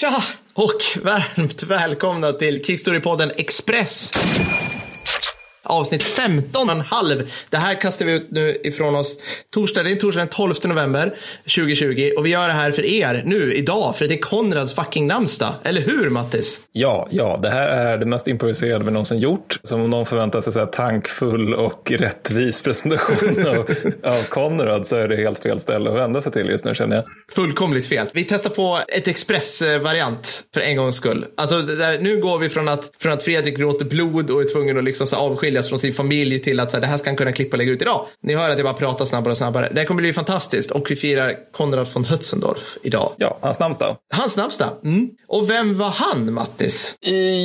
Tja och varmt välkomna till Kickstory-podden Express. Avsnitt 15 och en halv. Det här kastar vi ut nu ifrån oss torsdag, det är torsdag den 12 november 2020 och vi gör det här för er nu idag för det är Konrads fucking namnsdag. Eller hur Mattis? Ja, ja, det här är det mest improviserade vi någonsin gjort. Som om någon förväntar sig så här tankfull och rättvis presentation av, av Konrad så är det helt fel ställe att vända sig till just nu känner jag. Fullkomligt fel. Vi testar på ett expressvariant för en gångs skull. Alltså, där, nu går vi från att, från att Fredrik gråter blod och är tvungen att liksom så avskiljas från sin familj till att så här, det här ska han kunna klippa och lägga ut idag. Ni hör att jag bara pratar snabbare och snabbare. Det här kommer bli fantastiskt och vi firar Konrad von Hötzendorf idag. Ja, hans namnsdag. Hans namnsdag. Mm. Och vem var han, Mattis?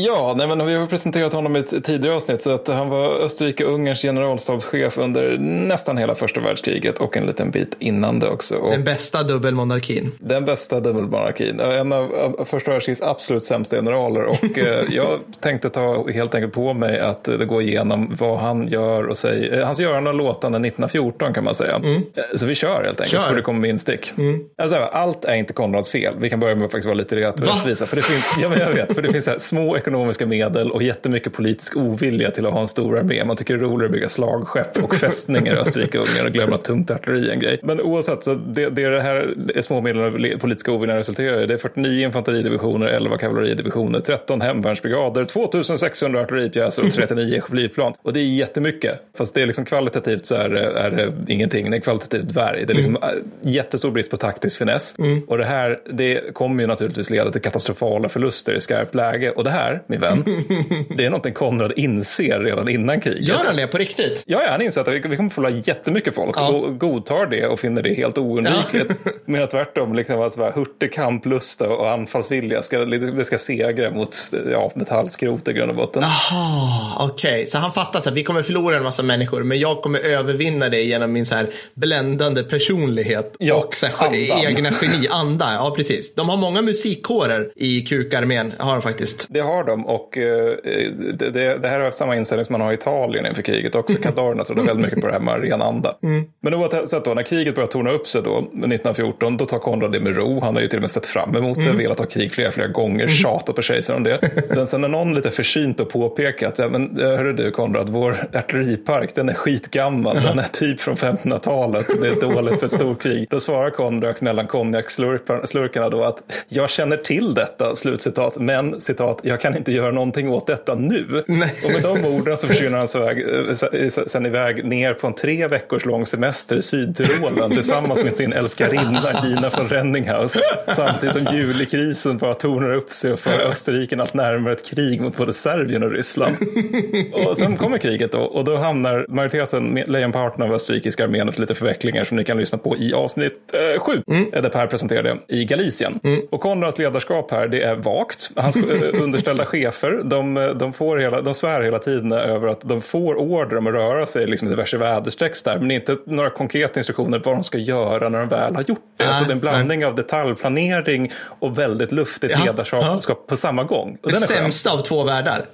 Ja, nej, men vi har presenterat honom i ett tidigare avsnitt så att han var Österrike-Ungerns generalstabschef under nästan hela första världskriget och en liten bit innan det också. Och Den bästa dubbelmonarkin. Den bästa dubbelmonarkin. En av, av första världskrigets absolut sämsta generaler. Och eh, jag tänkte ta helt enkelt på mig att eh, gå igenom vad han gör och säger. Eh, hans görande och låtande 1914 kan man säga. Eh, Så vi kör helt enkelt, Kör. så får det komma med instick. Alltså, allt är inte Konrads fel. Vi kan börja med att faktiskt vara lite rättvisa. För det finns, ja, men jag vet, för det finns här, små ekonomiska medel och jättemycket politisk ovilja till att ha en stor armé. Man tycker det är roligare att bygga slagskepp och fästningar i Österrike och och glömma att tungt artilleri är en grej. Men oavsett, så det, det är det här små medlen av le- politiska oviljan resulterar i. Det är 49 infanteridivisioner, 11 kavalleridivisioner, 13 hemvärnsbrigader, 2600 artilleripjäser och 39 flygplan. Och det är jättemycket. Fast det är liksom kvalitativt så är, är det ingenting. Det är kvalitativt dvärg. Det är liksom äh, jättestor brist på taktisk finess. Och det här, det kommer ju naturligtvis leda till katastrofala förluster i skarpt läge. Och det här, min vän, det är någonting Konrad inser redan innan kriget. Gör han det på riktigt? Ja, ja, han inser att vi vi kommer förlora jättemycket folk Ja. och godtar det och finner det helt oundvikligt. Men att tvärtom, liksom, att så här, hurtig kamplusta och anfallsvilja ska, det ska segra mot ja, metallskrot i grund och botten. Jaha, okej. Så han fattar så att vi kommer förlora en massa människor, men jag kommer övervinna det genom min så här bländande personlighet Ja, och så här, egna geni, anda. Ja, precis. De har många musikkårer i kukarmén, har de faktiskt. Det har de och eh, det, det, det här är samma inställning som man har i Italien inför kriget också. Kadarna trodde väldigt mycket på det här med ren anda. Men oavsett då, när kriget börjar torna upp sig då, 1914, då tar Konrad det med ro. Han har ju till och med sett fram emot det, velat ha krig flera, flera gånger, tjatat på kejsaren om det. Sen, sen när någon lite försynt och påpekar att, ja, men eh, hörru du Konrad, vår artilleripark, den är skitgammal, den är typ från 1500-talet, det är dåligt för storkrig. Då svarar Konrad mellan konjakslurkarna då att jag känner till detta, slutcitat, men citat, jag kan inte göra någonting åt detta nu. Nej. Och med de orden så försvinner han så väg, eh, se- sen iväg ner på en tre veckors lång semester i Sydtyrolen tillsammans med sin älskarinna Gina von Renninghaus. Samtidigt som julikrisen bara tornar upp sig och för Österrike allt närmare ett krig mot både Serbien och Ryssland. Och sen kommer kriget då och då hamnar majoriteten, med- lejonparten av österrikiska armén efter lite förvecklingar som ni kan lyssna på i avsnitt eh, sju, eh, där Per presenterade i Galicien. Och Konrads ledarskap här, det är vagt. Hans eh, underställda chefer, de, eh, de, får hela, de svär hela tiden över att de får order om att röra sig liksom i diverse väderstreck där, men inte några konkreta instruktioner vad de ska göra när de väl har gjort det. Nej, så det är en blandning av detaljplanering och väldigt luftigt Ja, ledarskap på samma gång. Och Det sämsta av två världar.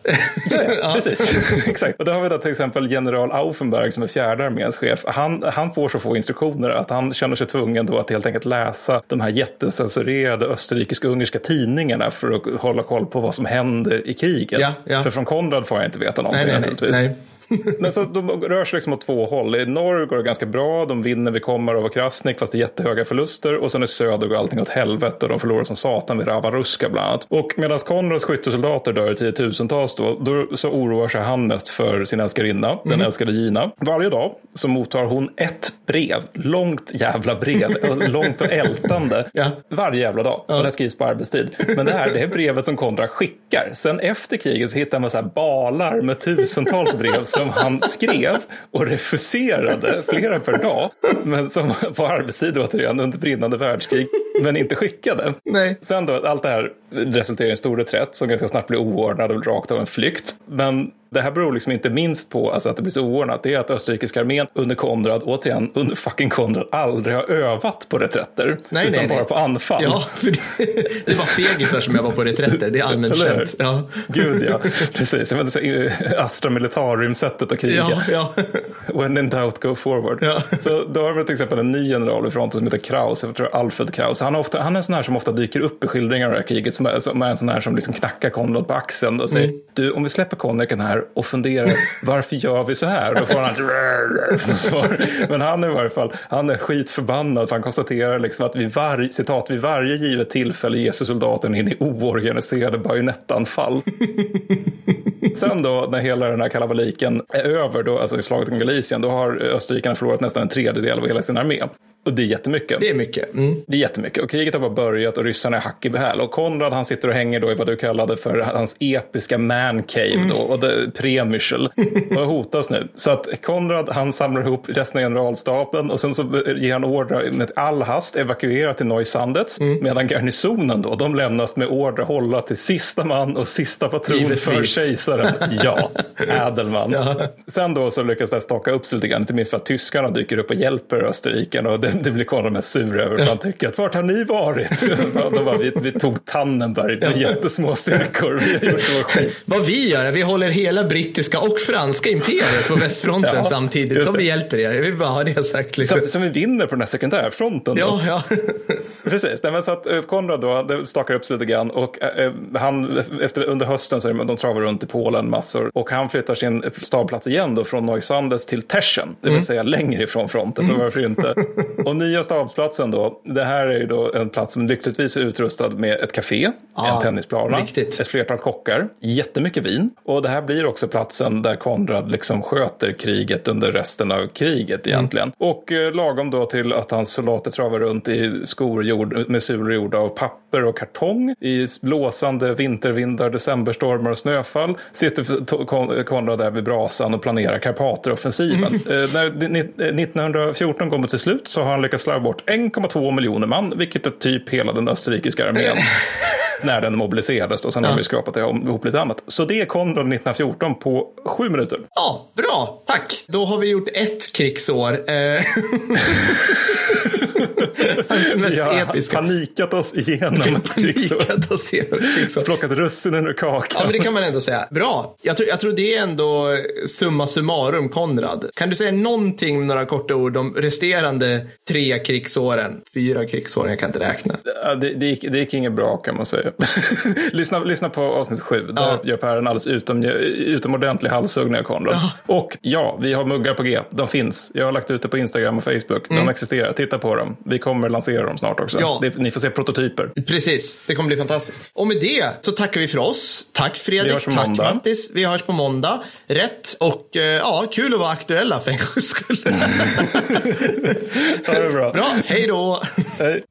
Ja, ja, precis. Exakt. Och då har vi då till exempel general Aufenberg som är fjärde arméns chef. Han, han får så få instruktioner att han känner sig tvungen då att helt enkelt läsa de här jättecensurerade österrikisk-ungerska tidningarna för att hålla koll på vad som händer i kriget. Ja, ja. För från Konrad får jag inte veta någonting nej, nej, naturligtvis. nej. Men så de rör sig liksom åt två håll. I norr går det ganska bra. De vinner vid Komarov och Krasnik fast det är jättehöga förluster. Och sen i söder går allting åt helvete och de förlorar som satan vid Ravaruska bland annat. Och medan Konrads skyttesoldater dör i tiotusentals då, då så oroar sig han mest för sin älskarinna, den älskade Gina. Varje dag så mottar hon ett brev, långt jävla brev, långt och ältande. Ja. Varje jävla dag. Och det skrivs på arbetstid. Men det här det är brevet som Konrad skickar. Sen efter kriget så hittar man så här balar med tusentals brev som han skrev och refuserade flera per dag. Men som på arbetstid återigen under brinnande världskrig. Men inte skickade. Nej. Sen då, allt det här resulterar i en stor reträtt som ganska snabbt blir oordnad och rakt av en flykt. Men det här beror liksom inte minst på alltså, att det blir så oordnat. Det är att österrikiska armén under Konrad, återigen under fucking Konrad, aldrig har övat på reträtter. Nej, utan nej, bara nej. på anfall. Ja, för det, det var fegisar som jag var på reträtter. Det är allmänt känt. Ja. Gud ja, precis. Jag så, eh, Astra Militarum-sättet att kriga. Ja, ja. When in doubt, go forward. Ja. Så då har vi till exempel en ny general i fronten som heter Kraus, jag tror Alfred Kraus. Han, är ofta, han är en sån här som ofta dyker upp i skildringar av det här kriget. Som är, som är en sån här som liksom knackar Konrad på axeln och säger, mm. du om vi släpper konjaken här och funderar, varför gör vi så här? Då får han svar. Men han är i varje fall, han är skitförbannad för han konstaterar liksom att vid varje, citat, vid varje givet tillfälle ger sig soldaten in i oorganiserade bajonettanfall. Sen då när hela den här kalabaliken är över, då, alltså i slaget om Galicien, då har österrikarna förlorat nästan en tredjedel av hela sin armé. Och det är jättemycket. Det är mycket. Mm. Det är jättemycket. Och kriget har bara börjat och ryssarna är hack i häl. Och Konrad han sitter och hänger då i vad du kallade för hans episka man cave mm. då. Och det, premichel. och hotas nu. Så att Konrad han samlar ihop resten av generalstaben och sen så ger han order med all hast evakuera till Neusandets. Mm. Medan garnisonen då, de lämnas med order hålla till sista man och sista patron för kejsaren. Ja, ädelman. ja. Sen då så lyckas det staka upp sig lite grann, inte minst för att tyskarna dyker upp och hjälper Österrike. Och det det blir Konrad mest sur över. För han tycker att vart har ni varit? Då bara, vi, vi tog Tannenberg med jättesmå styrkor. Vi. Vad vi gör, vi håller hela brittiska och franska imperiet på västfronten ja, samtidigt som vi hjälper er. Vi bara har det sagt. Liksom. Så, så vi vinner på den här sekundärfronten. Ja, ja. Precis, Nej, men så att eh, Konrad då stakar upp sig lite grann och äh, han, efter, under hösten så är de travar runt i Polen massor och han flyttar sin stabplats igen då från Neusandes till Teschen, det vill mm. säga längre ifrån fronten, för varför inte? Och nya stabsplatsen då, det här är ju då en plats som lyckligtvis är utrustad med ett café, ah, en tennisplana, riktigt. ett flertal kockar, jättemycket vin. Och det här blir också platsen där Konrad liksom sköter kriget under resten av kriget mm. egentligen. Mm. Och eh, lagom då till att hans soldater travar runt i skor gjord, med sulor gjorda av papper och kartong i blåsande vintervindar, decemberstormar och snöfall sitter Konrad där vid brasan och planerar Karpateroffensiven. Mm. Eh, när 1914 kommer till slut så har han lyckats slarva bort 1,2 miljoner man, vilket är typ hela den österrikiska armén. när den mobiliserades då, sen ja. har vi skrapat ihop lite annat. Så det är Konrad 1914 på sju minuter. Ja, bra, tack. Då har vi gjort ett krigsår. Eh. Hans mest ja, episka. Panikat oss igenom krigsår. oss igenom krigsår. Plockat russinen ur kakan. Ja, men det kan man ändå säga. Bra. Jag tror, jag tror det är ändå summa summarum Konrad. Kan du säga någonting med några korta ord om resterande tre krigsåren? Fyra krigsåren, jag kan inte räkna. Ja, det, det, gick, det gick inget bra kan man säga. lyssna, lyssna på avsnitt sju. Där ja. gör Per en alldeles utom, utomordentlig halshuggning av Konrad. Ja. Och ja, vi har muggar på G. De finns. Jag har lagt ut det på Instagram och Facebook. De mm. existerar. Titta på dem. Vi kommer lansera dem snart också. Ja. Det, ni får se prototyper. Precis, det kommer bli fantastiskt. Och med det så tackar vi för oss. Tack Fredrik, tack måndag. Mattis. Vi hörs på måndag. Rätt och eh, ja, kul att vara aktuella för en gångs skull. ha det bra. Bra, hej då. Hej.